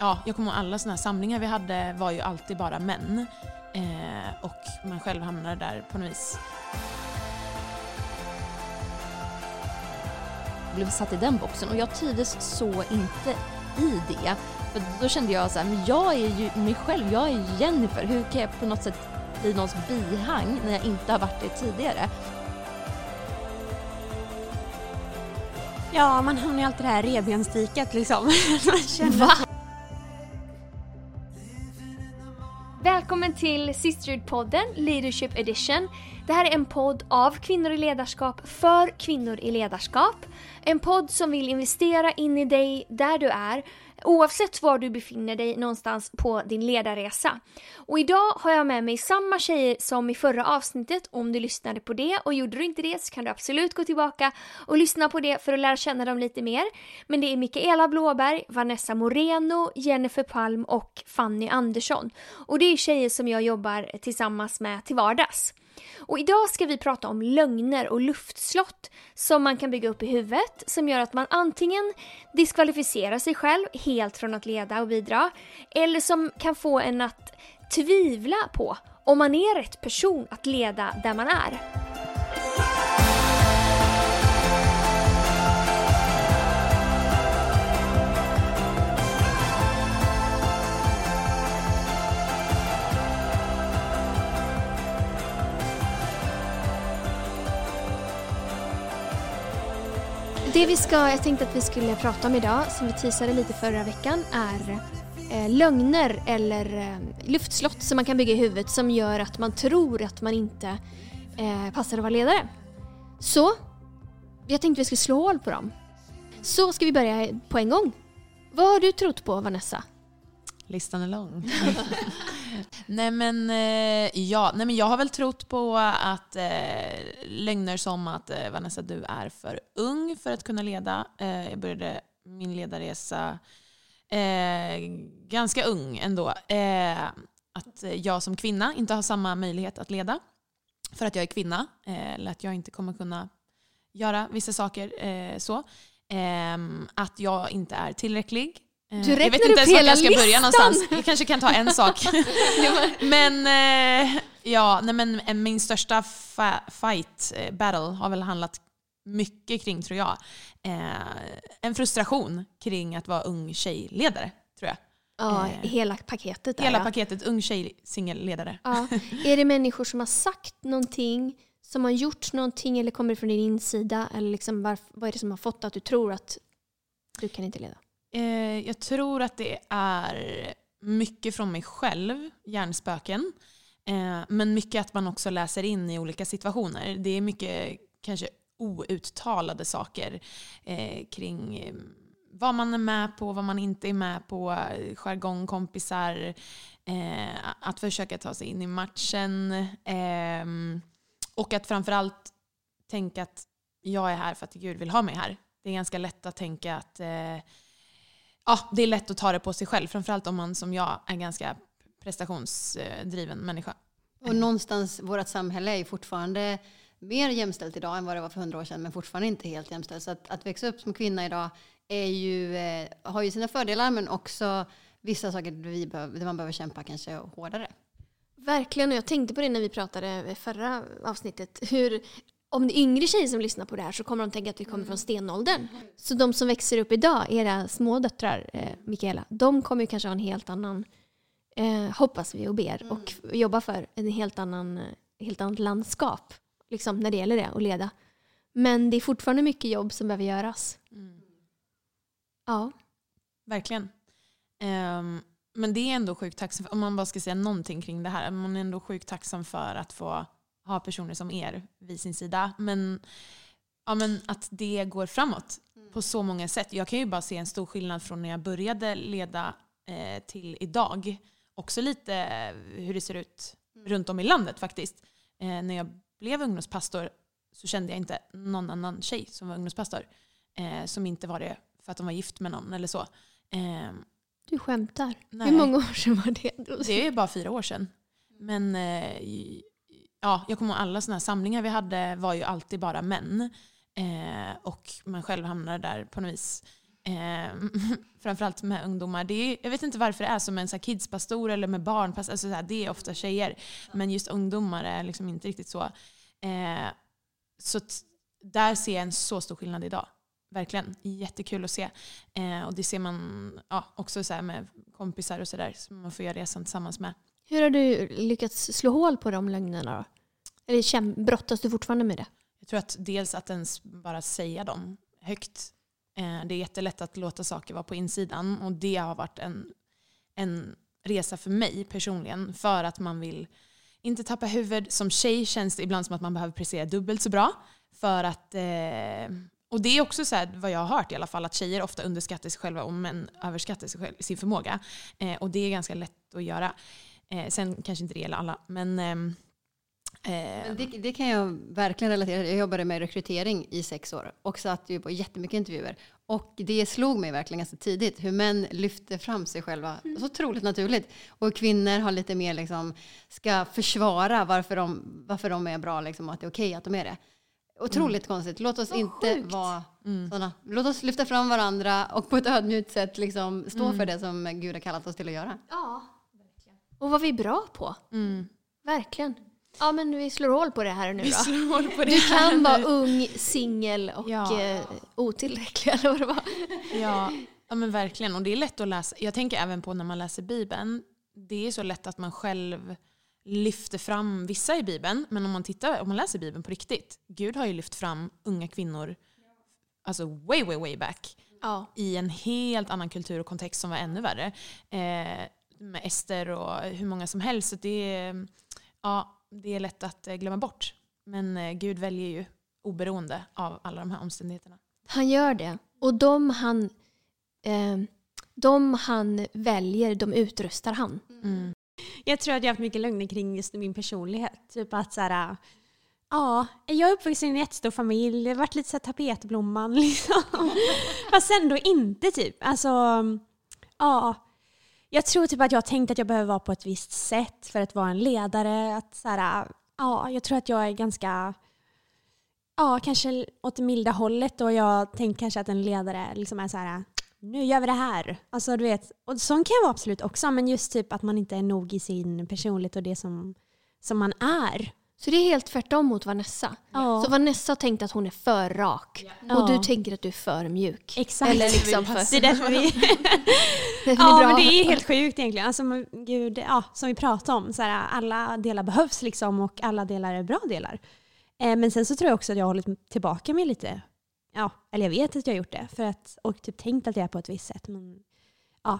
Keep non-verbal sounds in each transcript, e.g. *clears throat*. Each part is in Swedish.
ja, jag kommer ihåg alla sådana här samlingar vi hade var ju alltid bara män. Eh, och man själv hamnade där på något vis. blev satt i den boxen och jag trivdes så inte i det. För då kände jag så här, men jag är ju mig själv, jag är Jennifer. Hur kan jag på något sätt bli någons bihang när jag inte har varit det tidigare? Ja, man hamnar ju alltid i det här revbensdiket liksom. *laughs* man känner Va? Välkommen till Sisterhood-podden Leadership Edition. Det här är en podd av kvinnor i ledarskap för kvinnor i ledarskap. En podd som vill investera in i dig där du är oavsett var du befinner dig någonstans på din ledarresa. Och idag har jag med mig samma tjejer som i förra avsnittet. Om du lyssnade på det och gjorde du inte det så kan du absolut gå tillbaka och lyssna på det för att lära känna dem lite mer. Men det är Mikaela Blåberg, Vanessa Moreno, Jennifer Palm och Fanny Andersson. Och det är tjejer som jag jobbar tillsammans med till vardags. Och idag ska vi prata om lögner och luftslott som man kan bygga upp i huvudet som gör att man antingen diskvalificerar sig själv helt från att leda och bidra eller som kan få en att tvivla på om man är rätt person att leda där man är. Det vi ska, jag tänkte att vi skulle prata om idag, som vi teasade lite förra veckan, är eh, lögner eller eh, luftslott som man kan bygga i huvudet som gör att man tror att man inte eh, passar att vara ledare. Så, jag tänkte vi skulle slå hål på dem. Så ska vi börja på en gång. Vad har du trott på Vanessa? Listan är lång. *laughs* nej, men, eh, ja, nej men jag har väl trott på att eh, lögner som att eh, Vanessa du är för ung för att kunna leda. Eh, jag började min ledarresa eh, ganska ung ändå. Eh, att jag som kvinna inte har samma möjlighet att leda för att jag är kvinna. Eh, eller att jag inte kommer kunna göra vissa saker eh, så. Ehm, att jag inte är tillräcklig du Eh, jag vet inte ens vart hela jag ska börja listan. någonstans. Jag kanske kan ta en *laughs* sak. men eh, ja, nej, men eh, min största fight, battle, har väl handlat mycket kring, tror jag, en frustration kring att vara ung tjejledare, tror jag. Ja, hela paketet där Hela ja. paketet ung tjej singelledare. Ja. *laughs* Är det människor som har sagt någonting, som har gjort någonting eller kommer från din insida? Eller liksom vad är det som har fått att du tror att du kan inte leda? Eh, jag tror att det är mycket från mig själv, hjärnspöken. Eh, men mycket att man också läser in i olika situationer. Det är mycket kanske outtalade saker eh, kring eh, vad man är med på, vad man inte är med på, jargong, jargongkompisar, eh, att försöka ta sig in i matchen. Eh, och att framförallt tänka att jag är här för att Gud vill ha mig här. Det är ganska lätt att tänka att eh, ja, det är lätt att ta det på sig själv. Framförallt om man som jag är ganska prestationsdriven människa. Och någonstans, vårt samhälle är ju fortfarande mer jämställt idag än vad det var för hundra år sedan, men fortfarande inte helt jämställt. Så att, att växa upp som kvinna idag är ju, eh, har ju sina fördelar, men också vissa saker där, vi behöver, där man behöver kämpa kanske hårdare. Verkligen, och jag tänkte på det när vi pratade i förra avsnittet. Hur, om det är yngre tjejer som lyssnar på det här så kommer de tänka att vi kommer från stenåldern. Så de som växer upp idag, era små döttrar, eh, Mikaela, de kommer ju kanske ha en helt annan, eh, hoppas vi och ber, och jobba för en helt annan, helt annat landskap liksom, när det gäller det, att leda. Men det är fortfarande mycket jobb som behöver göras. Ja. Verkligen. Ehm, men det är ändå sjukt tacksam, om man bara ska säga någonting kring det här, man är ändå sjukt tacksam för att få ha personer som er vid sin sida. Men, ja, men att det går framåt på så många sätt. Jag kan ju bara se en stor skillnad från när jag började leda eh, till idag. Också lite eh, hur det ser ut runt om i landet faktiskt. Eh, när jag blev ungdomspastor så kände jag inte någon annan tjej som var ungdomspastor. Eh, som inte var det för att de var gift med någon eller så. Eh, Du skämtar. Nej. Hur många år sedan var det? det är ju bara fyra år sedan. Men eh, ja, jag kommer ihåg alla sådana här samlingar vi hade var ju alltid bara män. Eh, och man själv hamnade där på något vis Eh, *laughs* framförallt med ungdomar. Det är, jag vet inte varför det är så med en så här kidspastor eller med barnpass. Alltså så här, det är ofta tjejer. Men just ungdomar är liksom inte riktigt så. Eh, så där ser jag en så stor skillnad idag. Verkligen. Jättekul att se. Eh, och det ser man ja, också så här med kompisar och sådär som man får göra resan tillsammans med. Hur har du lyckats slå hål på de lögnerna då? Eller brottas du fortfarande med det? Jag tror att dels att ens bara säga dem högt. Eh, det är jättelätt att låta saker vara på insidan och det har varit en, en resa för mig personligen. För att man vill inte tappa huvud. Som tjej känns det ibland som att man behöver prestera dubbelt så bra. För att, eh, och det är också så här, vad jag har hört i alla fall, att tjejer ofta underskattar sig själva och män överskattar sig själv, sin förmåga. Eh, och det är ganska lätt att göra. Eh, sen kanske inte det gäller alla, men eh, det, det kan jag verkligen relatera till. Jag jobbade med rekrytering i sex år och satt ju på jättemycket intervjuer. Och det slog mig verkligen ganska tidigt hur män lyfter fram sig själva så otroligt naturligt. Och kvinnor har lite mer liksom, ska försvara varför de, varför de är bra liksom, och att det är okej att de är det. Otroligt konstigt. Låt oss Vad inte sjukt. vara mm. sådana. Låt oss lyfta fram varandra och på ett ödmjukt sätt liksom, stå för det som Gud har kallat oss till att göra. Ja. Och vad vi är bra på. mm. Verkligen. Ja, men vi slår hål på det här nu Vi då. slår hål på det Du kan vara nu. ung, singel och Ja. eh, otillräcklig eller vad det var. Ja, ja men verkligen. Och det är lätt att läsa. Jag tänker även på när man läser Bibeln. Det är så lätt att man själv lyfter fram vissa i Bibeln. Men om man, tittar, om man läser Bibeln på riktigt. Gud har ju lyft fram unga kvinnor alltså way, way, way back Ja. i en helt annan kultur och kontext som var ännu värre. Eh, med Ester och hur många som helst. Så det, är, ja, det är lätt att eh, glömma bort. Men eh, Gud väljer ju oberoende av alla de här omständigheterna. Han gör det. Och de han, eh, de han väljer, de utrustar han. Mm. Jag tror att jag har haft mycket lögner kring just min personlighet. Typ att så här, ja, jag är uppvuxen i en jättestor familj, har varit lite så här tapetblomman *laughs* liksom. Fast ändå inte typ. Alltså, ja. Jag tror typ att jag har tänkt att jag behöver vara på ett visst sätt för att vara en ledare. Att så här, ja, jag tror att jag är ganska, ja, kanske åt det milda hållet och jag tänker kanske att en ledare liksom är så här, nu gör vi det här. Alltså du vet, och sån kan jag vara absolut också, men just typ att man inte är nog i sin personlighet och det som, som man är. Så det är helt tvärtom mot Vanessa. Ja. Så Vanessa har tänkt att hon är för rak. Ja. Och du tänker att du är för mjuk. Exakt. Eller liksom för... Det är därför vi... *laughs* Det är ja, bra. men det är helt sjukt egentligen. Alltså, gud, ja, som vi pratade om, så här, alla delar behövs liksom och alla delar är bra delar. Eh, men sen så tror jag också att jag har hållit tillbaka mig lite. Ja, eller jag vet att jag har gjort det. För att, och typ tänkt att jag är på ett visst sätt. Men, ja.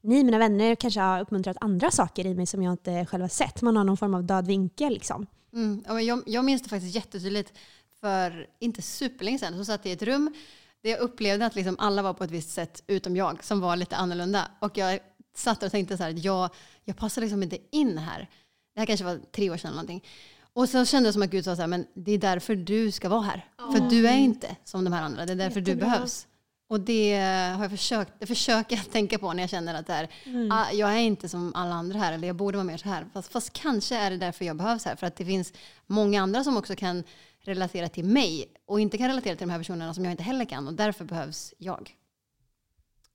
Ni, mina vänner, kanske har uppmuntrat andra saker i mig som jag inte själv har sett. Man har någon form av död vinkel liksom. Mm. Ja, men jag, jag minns det faktiskt jättetydligt för inte superlänge sedan. Så satt jag i ett rum där jag upplevde att liksom alla var på ett visst sätt utom jag som var lite annorlunda. Och jag satt och tänkte så här, jag, jag passar liksom inte in här. Det här kanske var tre år sedan eller någonting. Och så kände jag som att Gud sa så här, men det är därför du ska vara här. För du är inte som de här andra, det är därför du Jättebra. behövs. Och det har jag försökt, det försöker jag tänka på när jag känner att det är, ah, jag är inte som alla andra här, eller jag borde vara mer så här. Fast, fast kanske är det därför jag behövs här, för att det finns många andra som också kan relatera till mig och inte kan relatera till de här personerna som jag inte heller kan och därför behövs jag.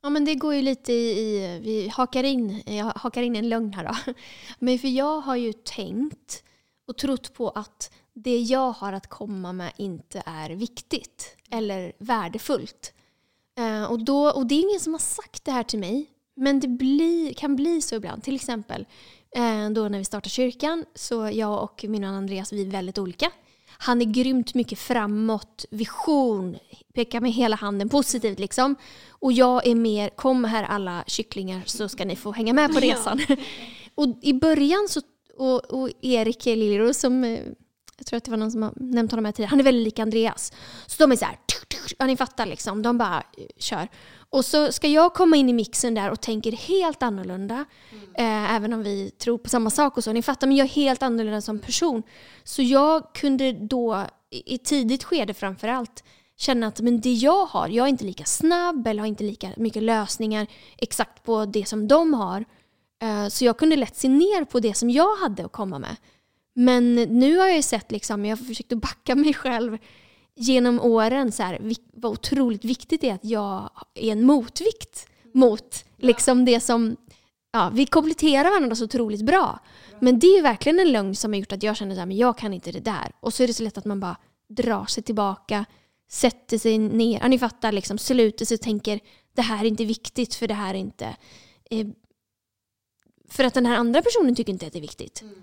Ja men det går ju lite i, i vi hakar in, jag hakar in en lögn här då. *laughs* Men för jag har ju tänkt och trott på att det jag har att komma med inte är viktigt eller värdefullt. Eh, och, då, och det är ingen som har sagt det här till mig. Men det blir, kan bli så ibland. Till exempel eh, då när vi startar kyrkan så jag och min man Andreas vi är väldigt olika. Han är grymt mycket framåt, vision, pekar med hela handen positivt liksom. Och jag är mer, kom här alla kycklingar så ska ni få hänga med på *laughs* resan. *laughs* och i början så, och, och Erik Liljeros som, eh, jag tror att det var någon som har nämnt honom här tidigare, han är väldigt lik Andreas. Så de är så här, ja ni fattar liksom, de bara eh, kör. Och så ska jag komma in i mixen där och tänker helt annorlunda. Eh, även om vi tror på samma sak och så. Ni fattar, men jag är helt annorlunda som person. Så jag kunde då, i i tidigt skede framförallt, känna att men det jag har, jag är inte lika snabb eller har inte lika mycket lösningar exakt på det som de har. Eh, så jag kunde lätt se ner på det som jag hade att komma med. Men nu har jag ju sett, liksom, jag har försökt att backa mig själv genom åren så här, vad otroligt viktigt det är att jag är en motvikt mot liksom det som... Ja, vi kompletterar varandra så otroligt bra. Men det är verkligen en lögn som har gjort att jag känner att jag kan inte det där. Och så är det så lätt att man bara drar sig tillbaka, sätter sig ner, ja, ni fattar, liksom, sluter sig och tänker det här är inte viktigt för det här är inte... Eh, för att den här andra personen tycker inte att det är viktigt. Mm.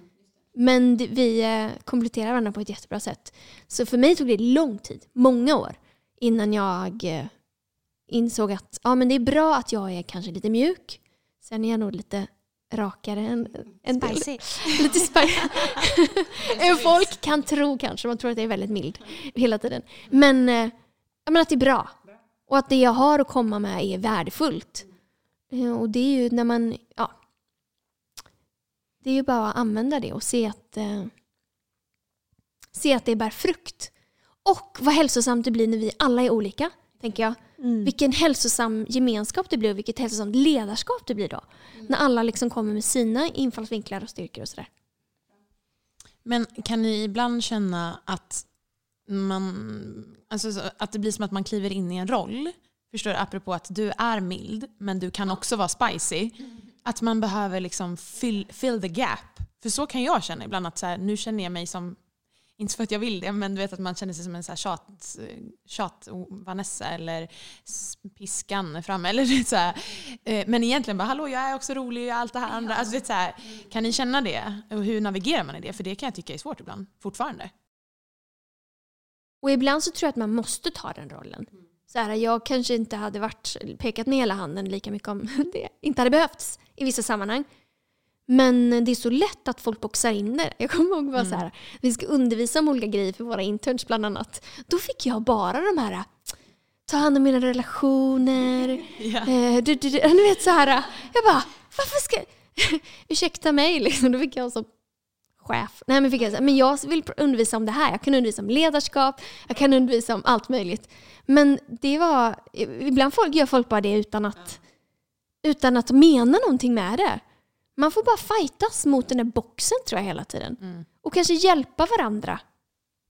Men vi eh, kompletterar varandra på ett jättebra sätt. Så för mig tog det lång tid, många år, innan jag eh, insåg att ja, men det är bra att jag är kanske lite mjuk. Sen är jag nog lite rakare än del. Spicy. *laughs* Lite spicy. *laughs* än folk kan tro kanske. Man tror att jag är väldigt mild hela tiden. Men, eh, jag menar att det är bra. Och att det jag har att komma med är värdefullt. Och det är ju när man, ja. Det är ju bara att använda det och se att, eh, se att det bär frukt. Och vad hälsosamt det blir när vi alla är olika, tänker jag. Mm. Vilken hälsosam gemenskap det blir och vilket hälsosamt ledarskap det blir då. När alla liksom kommer med sina infallsvinklar och styrkor och sådär. Men kan ni ibland känna att, man, alltså, så- att det blir som att man kliver in i en roll? Förstår du? Apropå att du är mild, men du kan också vara spicy. Att man behöver liksom fill, fill the gap. För så kan jag känna ibland. att så här, Nu känner jag mig som, inte för att jag vill det, men du vet att man känner sig som en så här tjat, tjat Vanessa eller piskan framme. Eller så här. Eh, Men egentligen bara, hallå jag är också rolig och allt det här andra. Alltså, vet, så här, kan ni känna det? Och hur navigerar man i det? För det kan jag tycka är svårt ibland, fortfarande. Och ibland så tror jag att man måste ta den rollen. Så här, jag kanske inte hade varit, pekat med hela handen lika mycket om *laughs* det inte hade behövts i vissa sammanhang. Men det är så lätt att folk boxar in det. Jag kommer ihåg bara så här, vi ska undervisa om olika grejer för våra interns bland annat. Då fick jag bara de här, ta hand om mina relationer, *laughs* Ja. Eh, du, du, du, du vet så här. Jag bara, varför ska... *laughs* Ursäkta mig liksom. Då fick jag som chef. Nej men fick jag säga, men jag vill undervisa om det här. Jag kan undervisa om ledarskap. Jag kan undervisa om allt möjligt. Men det var... Ibland folk, gör folk bara det utan att, utan att mena någonting med det. Man får bara fightas mot den där boxen tror jag hela tiden. Mm. Och kanske hjälpa varandra.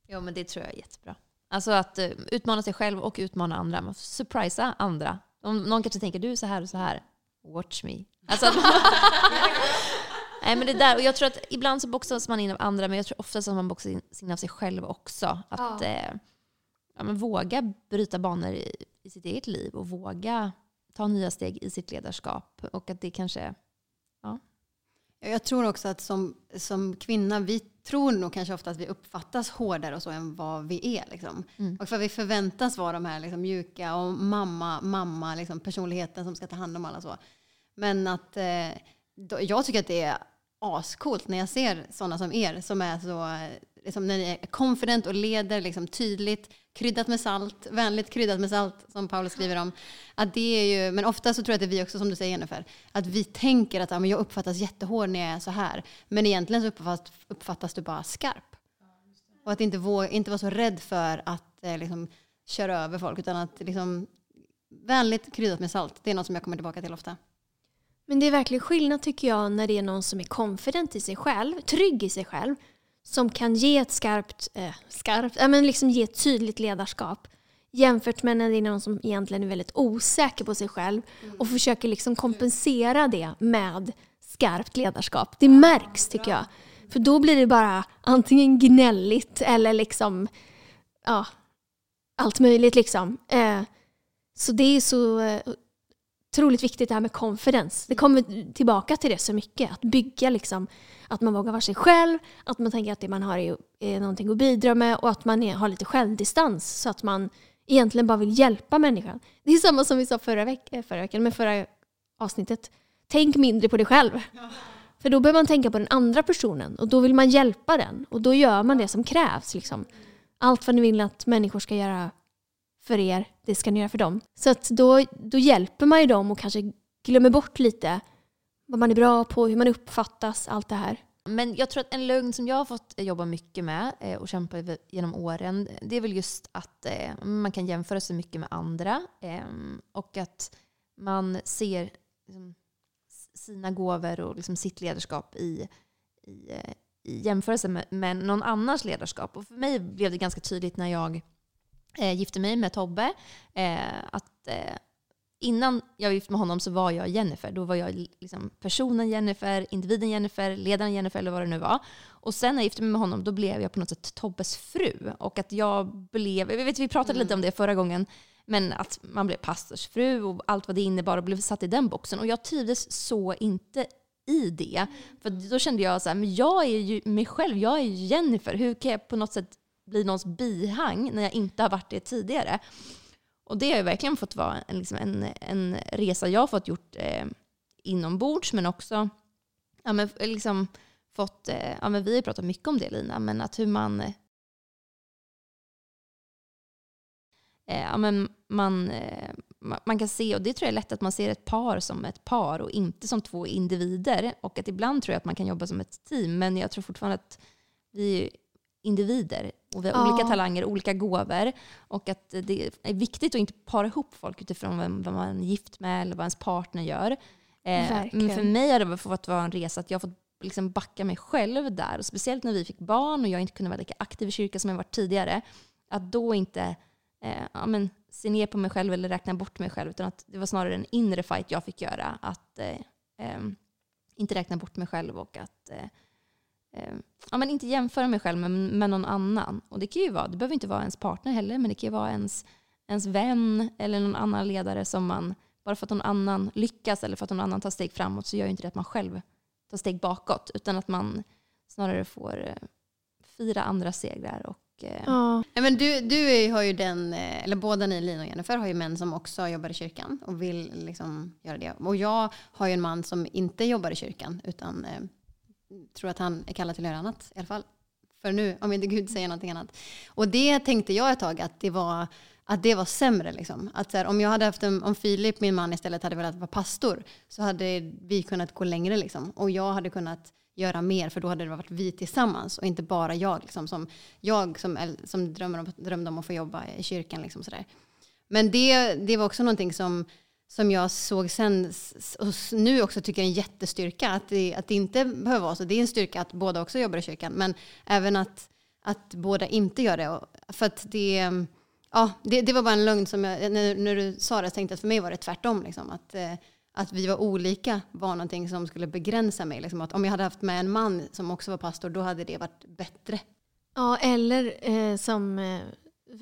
Jo men det tror jag är jättebra. Alltså att eh, utmana sig själv och utmana andra. Man får surprisa andra. Om någon kanske tänker du är så här och så här. Watch me. Alltså, *laughs* *laughs* Nej men det där, och jag tror att ibland så boxas man in av andra men jag tror oftast att man boxas in, in av sig själv också. Att eh, ja, men våga bryta banor i, i sitt eget liv och våga ta nya steg i sitt ledarskap. Och att det kanske... Ja, Jag tror också att som, som kvinna, vi tror nog kanske ofta att vi uppfattas hårdare och så än vad vi är. Liksom. Mm. Och för vi förväntas vara de här liksom, mjuka och mamma, mamma liksom, personligheten som ska ta hand om alla så. Men att eh, då, jag tycker att det är ascoolt när jag ser sådana som er som är så, liksom, när ni är confident och leder liksom, tydligt, kryddat med salt, vänligt kryddat med salt som Paulus skriver om. Att det är ju, men ofta så tror jag att det är vi också som du säger Jennifer, att vi tänker att ja, men jag uppfattas jättehård när jag är så här. Men egentligen så uppfattas, uppfattas du bara skarp. Och att inte, våga, inte vara så rädd för att eh, liksom, köra över folk utan att liksom, vänligt kryddat med salt, det är något som jag kommer tillbaka till ofta. Men det är verkligen skillnad tycker jag när det är någon som är confident i sig själv, trygg i sig själv, som kan ge ett skarpt, eh, skarpt, ja men liksom ge ett tydligt ledarskap jämfört med när det är någon som egentligen är väldigt osäker på sig själv och försöker liksom kompensera det med skarpt ledarskap. Det märks tycker jag. För då blir det bara antingen gnälligt eller liksom, ja, allt möjligt liksom. Eh, så det är så eh, otroligt viktigt det här med confidence. Det kommer tillbaka till det så mycket. Att bygga liksom, att man vågar vara sig själv, att man tänker att det man har är, är någonting att bidra med och att man är, har lite självdistans så att man egentligen bara vill hjälpa människan. Det är samma som vi sa förra, veck eh, förra veckan, med förra avsnittet. Tänk mindre på dig själv. För då behöver man tänka på den andra personen och då vill man hjälpa den och då gör man det som krävs. Liksom. Allt vad ni vill att människor ska göra för er, det ska ni göra för dem. Så att då, då hjälper man ju dem och kanske glömmer bort lite vad man är bra på, hur man uppfattas, allt det här. Men jag tror att en lögn som jag har fått jobba mycket med eh, och kämpa genom åren, det är väl just att eh, man kan jämföra sig mycket med andra eh, och att man ser liksom, sina gåvor och liksom sitt ledarskap i, i, i jämförelse med, med någon annans ledarskap. Och för mig blev det ganska tydligt när jag eh, gifte mig med Tobbe, eh, att eh, innan jag var gift med honom så var jag Jennifer. Då var jag liksom personen Jennifer, individen Jennifer, ledaren Jennifer eller vad det nu var. Och sen när jag gifte mig med honom då blev jag på något sätt Tobbes fru. Och att jag blev, jag vet vi pratade lite om det förra gången, men att man blev pastorsfru och allt vad det innebar och blev satt i den boxen. Och jag trivdes så inte i det. För då kände jag så här, men jag är ju mig själv, jag är ju Jennifer. Hur kan jag på något sätt bli någons bihang när jag inte har varit det tidigare? Och det har ju verkligen fått vara en, liksom en, en resa jag har fått gjort eh, inombords men också ja, men liksom fått, eh, ja, men vi har pratat mycket om det Lina, men att hur man eh, ja, men man, eh, man kan se, och det tror jag är lätt att man ser ett par som ett par och inte som två individer. Och att ibland tror jag att man kan jobba som ett team, men jag tror fortfarande att vi är individer och vi har ja. olika talanger, olika gåvor. Och att det är viktigt att inte para ihop folk utifrån vem, vem man är gift med eller vad ens partner gör. Eh, men för mig har det fått vara en resa att jag har fått liksom backa mig själv där. Och speciellt när vi fick barn och jag inte kunde vara lika aktiv i kyrkan som jag varit tidigare. Att då inte eh, ja, men, se ner på mig själv eller räkna bort mig själv. Utan att det var snarare en inre fight jag fick göra. Att eh, eh, inte räkna bort mig själv och att eh, ja, men inte jämföra mig själv med, med någon annan. Och det kan ju vara, det behöver inte vara ens partner heller, men det kan ju vara ens, ens vän eller någon annan ledare som man, bara för att någon annan lyckas eller för att någon annan tar steg framåt så gör ju inte det att man själv tar steg bakåt, utan att man snarare får eh, fira andra segrar och Eh, ja. men du, du har ju den, eh, eller båda ni, Lina och Jennifer, har ju män som också jobbar i kyrkan och vill liksom göra det. Och jag har ju en man som inte jobbar i kyrkan utan tror att han är kallad till att göra annat i alla fall. För nu, om inte Gud säger någonting annat. Och det tänkte jag ett tag att det var, att det var sämre. Liksom. Att så här, om jag hade haft en, om Filip, min man, istället hade velat vara pastor så hade vi kunnat gå längre. Liksom. Och jag hade kunnat göra mer för då hade det varit vi tillsammans och inte bara jag. Liksom, som jag som, som drömmer om, drömde om att få jobba i kyrkan. Liksom, så där. Men det, det var också någonting som, som jag såg sen och nu också tycker är en jättestyrka. Att det, att det inte behöver vara så. Det är en styrka att båda också jobbar i kyrkan. Men även att, att båda inte gör det. För att det, ja, det, det var bara en lögn som jag, när, när du sa det, jag tänkte att för mig var det tvärtom. Liksom, att, eh, att vi var olika var någonting som skulle begränsa mig. Liksom att om jag hade haft med en man som också var pastor, då hade det varit bättre. Ja, eller eh, som eh,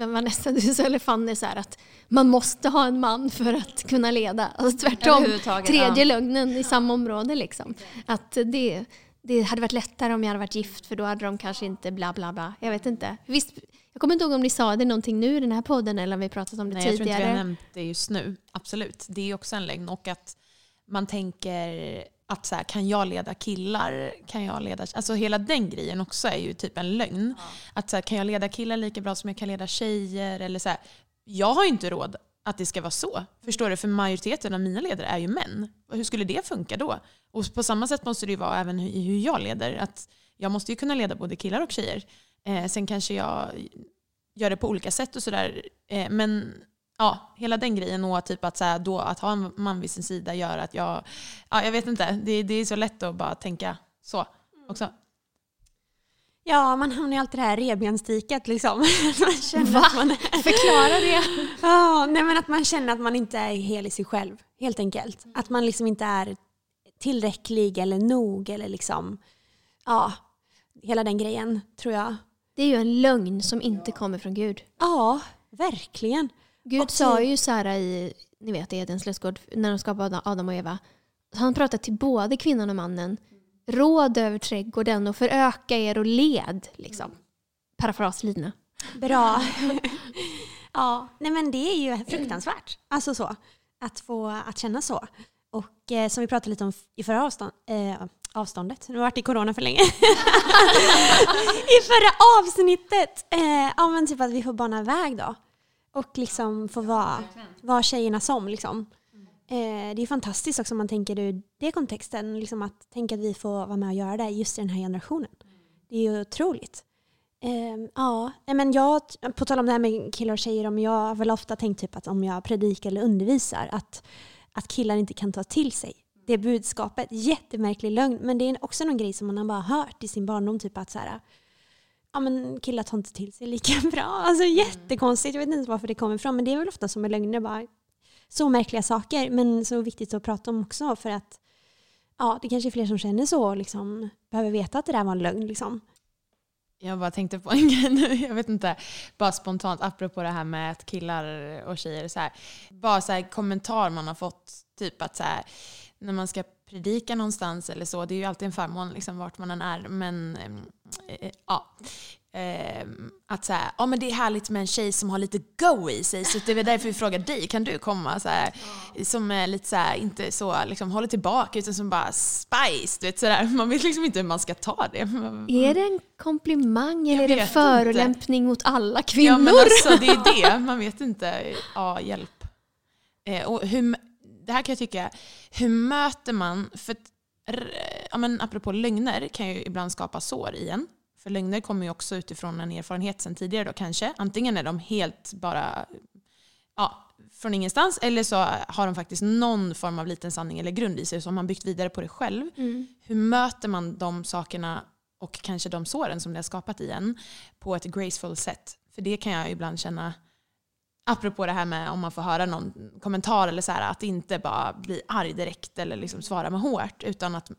eh, Vanessa eller Fanny, så här, att man måste ha en man för att kunna leda. Alltså tvärtom, tredje ja. lögnen i samma område. Liksom. Att det, det hade varit lättare om jag hade varit gift för då hade de kanske inte bla bla bla. Jag vet inte. Visst, jag kommer inte ihåg om ni sa det någonting nu i den här podden eller om vi pratat om det Nej, tidigare. Jag tror inte vi har nämnt det just nu. Absolut. Det är också en lögn. Och att man tänker att så här, kan jag leda killar? Kan jag leda... Alltså hela den grejen också är ju typ en lögn. Ja. Att så här, kan jag leda killar lika bra som jag kan leda tjejer? Eller så här, jag har ju inte råd att det ska vara så. Förstår du? För majoriteten av mina ledare är ju män. Hur skulle det funka då? Och på samma sätt måste det ju vara även i hur jag leder. Att jag måste ju kunna leda både killar och tjejer. Eh, sen kanske jag gör det på olika sätt och sådär. Eh, men ja, hela den grejen och typ att, så här, då, att ha en man vid sin sida gör att jag, ja, jag vet inte, det, det är så lätt att bara tänka så också. Ja, man hamnar ju alltid i det här revbensdiket liksom. *laughs* man känner Va? Att man är... Förklara det. Ja, nej, men att man känner att man inte är hel i sig själv, helt enkelt. Att man liksom inte är tillräcklig eller nog eller liksom, ja, hela den grejen tror jag. Det är ju en lögn som inte kommer från Gud. Ja, verkligen. Gud sa ju så här i, ni vet i Edens lustgård, när de skapade Adam och Eva. Han pratade till både kvinnan och mannen. Råd över trädgården och föröka er och led. Liksom. Parafras Lina. Bra. *laughs* *laughs* ja, nej men det är ju fruktansvärt. Alltså så. Att få att känna så. Och eh, som vi pratade lite om i förra avstånd, eh, avståndet, nu har varit i corona för länge. *laughs* I förra avsnittet! Eh, ja men typ att vi får bana väg då. Och liksom få vara, vara tjejerna som. Liksom. Eh, det är fantastiskt också om man tänker ur det kontexten. Liksom att tänka att vi får vara med och göra det just i den här generationen. Det är ju otroligt. Eh, ja, men jag, på tal om det här med killar och tjejer, om jag har väl ofta tänkt typ att om jag predikar eller undervisar att, att killar inte kan ta till sig det budskapet. Jättemärklig lögn, men det är också någon grej som man har bara hört i sin barndom. Typ att så här, ja, men killar tar inte till sig lika *laughs* bra. Alltså jättekonstigt, jag vet inte varför det kommer ifrån. Men det är väl ofta som med lögner, bara så märkliga saker. Men så viktigt att prata om också för att ja, det kanske är fler som känner så och liksom, behöver veta att det där var en lögn. Liksom. Jag bara tänkte på *laughs* en grej nu, jag vet inte, bara spontant apropå det här med att killar och tjejer så här, bara så här kommentar man har fått, typ att så här, när man ska predika någonstans eller så, det är ju alltid en förmån liksom vart man än är, men ja. Eh, att säga, ja men det är härligt med en tjej som har lite go i sig, så det är därför vi frågar dig, kan du komma? Så här, som är lite så här, inte så, liksom håller tillbaka, utan som bara spice, du vet sådär. Man vet liksom inte hur man ska ta det. Är det en komplimang eller är det vet förolämpning mot alla kvinnor? Ja men alltså det är det, *laughs* man vet inte. Ja, hjälp. Eh, och hur, det här kan jag tycka, hur möter man, för ja, men apropå lögner kan ju ibland skapa sår i en. För lögner kommer ju också utifrån en erfarenhet sedan tidigare då kanske. Antingen är de helt bara ja, från ingenstans eller så har de faktiskt någon form av liten sanning eller grund i sig som man byggt vidare på det själv. Mm. Hur möter man de sakerna och kanske de såren som det har skapat i en på ett graceful sätt? För det kan jag ibland känna, apropå det här med om man får höra någon kommentar eller så här, att inte bara bli arg direkt eller liksom svara med hårt, utan att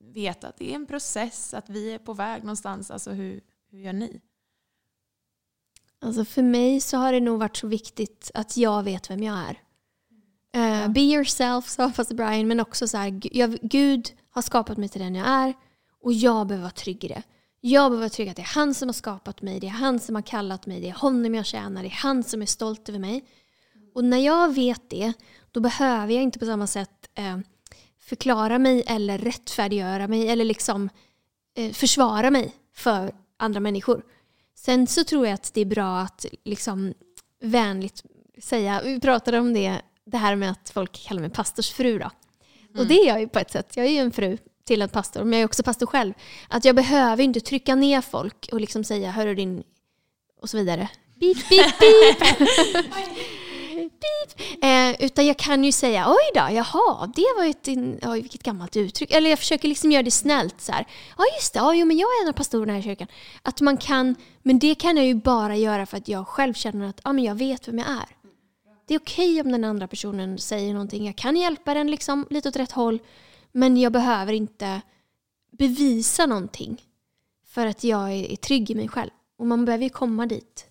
veta att det är en process, att vi är på väg någonstans. Alltså hur, hur gör ni? Alltså för mig så har det nog varit så viktigt att jag vet vem jag är. Eh, Be yourself, sa fast Brian, men också så här, jag, Gud har skapat mig till den jag är och jag behöver vara trygg i det. Jag behöver vara trygg att det är han som har skapat mig, det är han som har kallat mig, det är honom jag tjänar, det är han som är stolt över mig. Och när jag vet det, då behöver jag inte på samma sätt eh, förklara mig eller rättfärdiggöra mig eller liksom eh, försvara mig för andra människor. Sen så tror jag att det är bra att liksom vänligt säga, vi pratade om det, det här med att folk kallar mig pastorsfru då. Och det är jag ju på ett sätt, jag är ju en fru till en pastor, men jag är också pastor själv. Att jag behöver inte trycka ner folk och liksom säga, hörru din, och så vidare. Beep, beep, *laughs* beep. Eh, utan jag kan ju säga, oj då, jaha, det var ju ett, oj, vilket gammalt uttryck. Eller jag försöker liksom göra det snällt så här. Ja just det, ja, jo, men jag är en av pastorerna här i kyrkan. Att man kan, men det kan jag ju bara göra för att jag själv känner att ja, men jag vet vem jag är. Det är okej om den andra personen säger någonting. Jag kan hjälpa den liksom lite åt rätt håll. Men jag behöver inte bevisa någonting. För att jag är, trygg i mig själv. Och man behöver ju komma dit.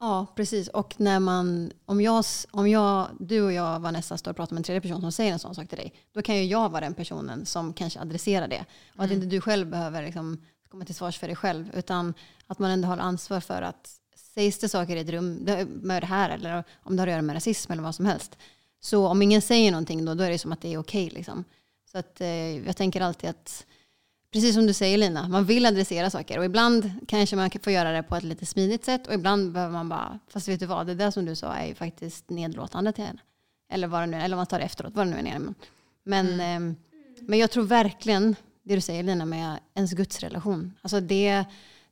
Ja, precis. Och när man, om, jag, om jag, du och jag, Vanessa, står och pratar med en tredje person som säger en sån sak till dig, då kan ju jag vara den personen som kanske adresserar det. Och att inte du själv behöver liksom komma till svars för dig själv, utan att man ändå har ansvar för att sägs det saker i ett rum med det här, eller om det har att göra med rasism eller vad som helst, så om ingen säger någonting då, då är det som att det är okej. liksom. Så att, eh, jag tänker alltid att Precis som du säger Lina, man vill adressera saker och ibland kanske man får göra det på ett lite smidigt sätt och ibland behöver man bara, fast vet du vad, det där som du sa är ju faktiskt nedlåtande till henne. Eller vad det nu eller om man tar det efteråt, vad det nu är. Men, men, ehm, men jag tror verkligen, det du säger Lina, med ens gudsrelation, alltså det,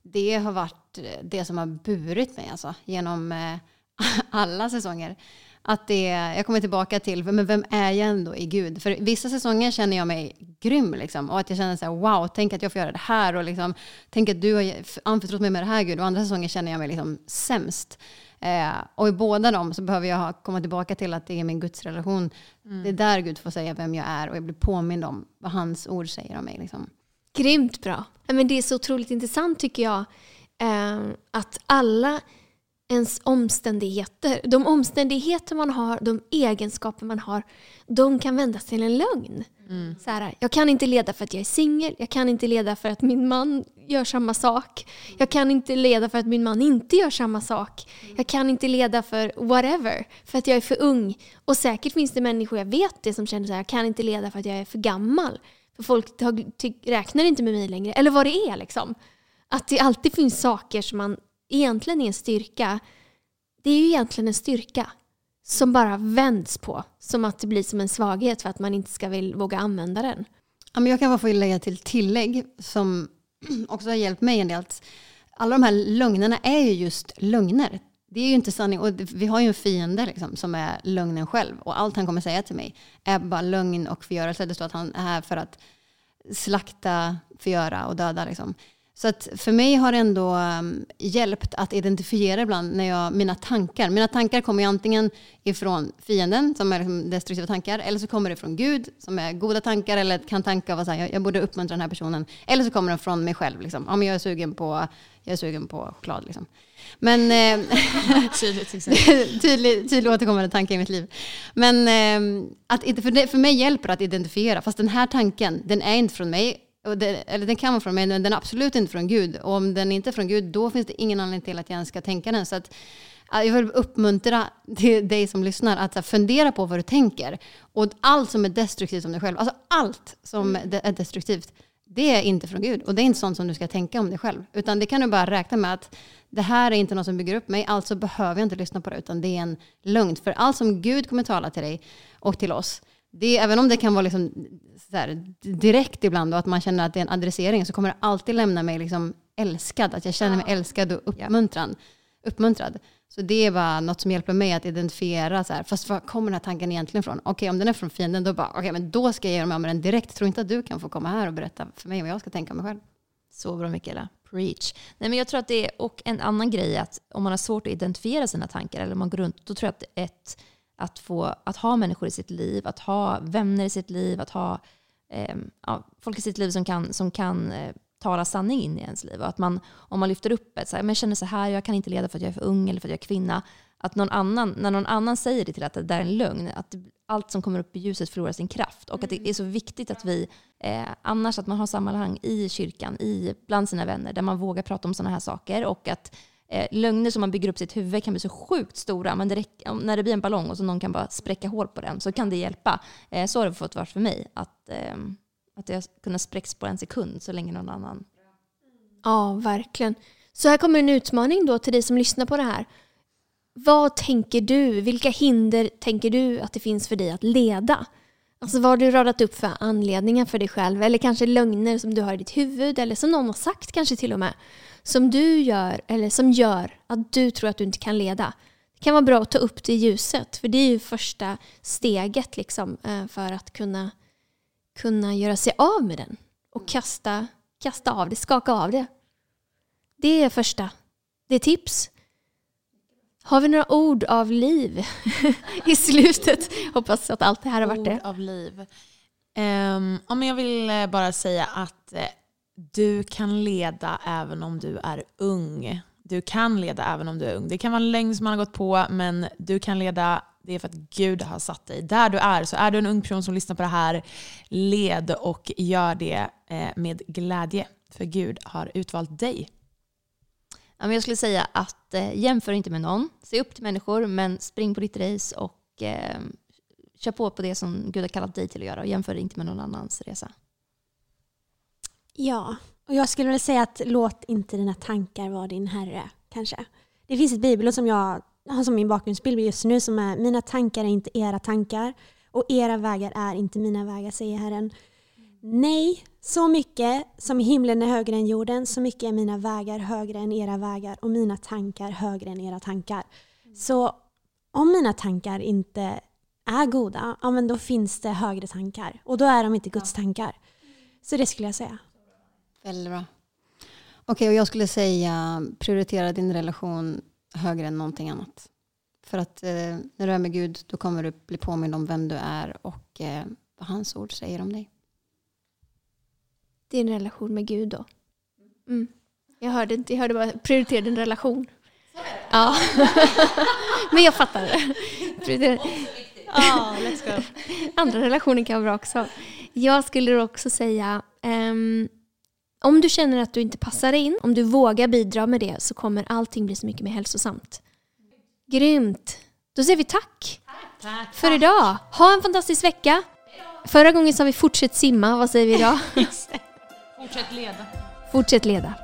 det har varit det som har burit mig alltså, genom eh, *laughs* alla säsonger. Att det, jag kommer tillbaka till, men vem är jag ändå i Gud? För vissa säsonger känner jag mig grym liksom, och att jag känner så här, wow, tänk att jag får göra det här och liksom, tänk att du har anförtrott mig med det här Gud. Och andra säsonger känner jag mig liksom sämst. Eh, och i båda dem så behöver jag ha, komma tillbaka till att det är min gudsrelation. Det är där Gud får säga vem jag är och jag blir påmind om vad hans ord säger om mig. Liksom. Grymt bra. Men det är så otroligt intressant tycker jag. Eh, att alla ens omständigheter, de omständigheter man har, de egenskaper man har, de kan vändas till en lögn. Så här, jag kan inte leda för att jag är singel, jag kan inte leda för att min man gör samma sak. Jag kan inte leda för att min man inte gör samma sak. Jag kan inte leda för whatever, för att jag är för ung. Och säkert finns det människor, jag vet det, som känner så här, jag kan inte leda för att jag är för gammal. För folk räknar inte med mig längre. Eller vad det är liksom. Att det alltid finns saker som man egentligen är en styrka. Det är ju egentligen en styrka som bara vänds på. Som att det blir som en svaghet för att man inte ska vill, våga använda den. Ja, men jag kan bara få lägga till tillägg som *clears throat* också har hjälpt mig en del. Alla de här lögnerna är ju just lögner. Det är ju inte sanning. Och vi har ju en fiende liksom, som är lögnen själv. Och allt han kommer säga till mig är bara lögn och förgörelse. Det står att han är här för att slakta, förgöra och döda. Liksom. Så att för mig har det ändå um, hjälpt att identifiera ibland när jag, mina tankar. Mina tankar kommer ju antingen ifrån fienden, som är liksom destruktiva tankar, eller så kommer det från Gud, som är goda tankar, eller kan tanka så här, jag, jag borde uppmuntra den här personen. Eller så kommer den från mig själv. Liksom. Ja, men jag, är sugen på, jag är sugen på choklad. Liksom. Men eh, *laughs* Tydligt *laughs* tydlig, tydlig återkommande tanke i mitt liv. Men eh, att, för, det, för mig hjälper att identifiera, fast den här tanken, den är inte från mig. Det, eller den kan vara från mig, men den är absolut inte från Gud. Och om den inte är från Gud, då finns det ingen anledning till att jag ens ska tänka den. Så att, jag vill uppmuntra dig som lyssnar att fundera på vad du tänker. Och allt som är destruktivt om dig själv, alltså allt som är destruktivt, det är inte från Gud. Och det är inte sånt som du ska tänka om dig själv. Utan det kan du bara räkna med att det här är inte något som bygger upp mig, alltså behöver jag inte lyssna på det, utan det är en lögn. För allt som Gud kommer tala till dig och till oss, det, även om det kan vara liksom här, direkt ibland och att man känner att det är en adressering, så kommer det alltid lämna mig liksom älskad, att jag känner mig älskad och uppmuntrad. uppmuntrad. Så det är bara något som hjälper mig att identifiera, så här, fast var kommer den här tanken egentligen ifrån? Okej, okay, om den är från fienden, då bara, okay, men då ska jag ge mig med den direkt. Tror inte att du kan få komma här och berätta för mig vad jag ska tänka mig själv. Så bra Mikaela. Preach. Nej, men jag tror att det är, och en annan grej är att om man har svårt att identifiera sina tankar eller om man går runt, då tror jag att ett, att, få, att ha människor i sitt liv, att ha vänner i sitt liv, att ha eh, ja, folk i sitt liv som kan, som kan eh, tala sanning in i ens liv. Och att man, om man lyfter upp ett, så här, men jag känner så här, jag kan inte leda för att jag är för ung eller för att jag är kvinna. Att någon annan, när någon annan säger det till att det där är en lögn, att allt som kommer upp i ljuset förlorar sin kraft. Och att det är så viktigt att vi, eh, annars att man har sammanhang i kyrkan, i, bland sina vänner, där man vågar prata om sådana här saker. Och att eh, lögner som man bygger upp sitt huvud kan bli så sjukt stora, men det när det blir en ballong och så någon kan bara spräcka hål på den, så kan det hjälpa. Eh, så har det fått vara för mig. Att, eh, att det har kunnat spräcks på en sekund så länge någon annan Ja, verkligen. Så här kommer en utmaning då till dig som lyssnar på det här. Vad tänker du? Vilka hinder tänker du att det finns för dig att leda? Alltså vad har du radat upp för anledningar för dig själv? Eller kanske lögner som du har i ditt huvud eller som någon har sagt kanske till och med. Som du gör eller som gör att du tror att du inte kan leda. Det kan vara bra att ta upp det i ljuset för det är ju första steget liksom eh, för att kunna, kunna göra sig av med den och kasta kasta av det, skaka av det. Det är första. Det är tips. Har vi några ord av liv *laughs* i slutet? Hoppas att allt det här har varit det. Ord av liv. Um, ja, jag vill eh, bara säga att eh, du kan leda även om du är ung. Du kan leda även om du är ung. Det kan vara en lögn som man har gått på, men du kan leda det är för att Gud har satt dig där du är. Så är du en ung person som lyssnar på det här, led och gör det eh, med glädje. För Gud har utvalt dig. Jag skulle säga att eh, jämför inte med någon. Se upp till människor, men spring på ditt race och eh, kör på på det som Gud har kallat dig till att göra. Och jämför inte med någon annans resa. Ja, och jag skulle vilja säga att låt inte dina tankar vara din herre, kanske. Det finns ett bibelord som jag har som min bakgrundsbild just nu som är mina tankar är inte era tankar och era vägar är inte mina vägar, säger Herren. Nej, så mycket som himlen är högre än jorden, så mycket är mina vägar högre än era vägar och mina tankar högre än era tankar. Så om mina tankar inte är goda, ja men då finns det högre tankar. Och då är de inte Guds tankar. Så det skulle jag säga. Väldigt bra. Okej, okay, och jag skulle säga prioritera din relation högre än någonting annat. För att eh, när du är med Gud då kommer du bli påmind om vem du är och eh, vad hans ord säger om dig. Din relation med Gud då? Mm. Jag hörde inte, jag hörde bara prioritera din relation. Ja. *laughs* Men jag fattar det. Ja. *laughs* Andra relationer kan vara bra också. Jag skulle också säga um, om du känner att du inte passar in, om du vågar bidra med det så kommer allting bli så mycket mer hälsosamt. Grymt! Då säger vi tack, tack för idag. Ha en fantastisk vecka. Förra gången sa vi fortsätt simma. Vad säger vi idag? *laughs* Fortsätt leda. Fortsätt leda.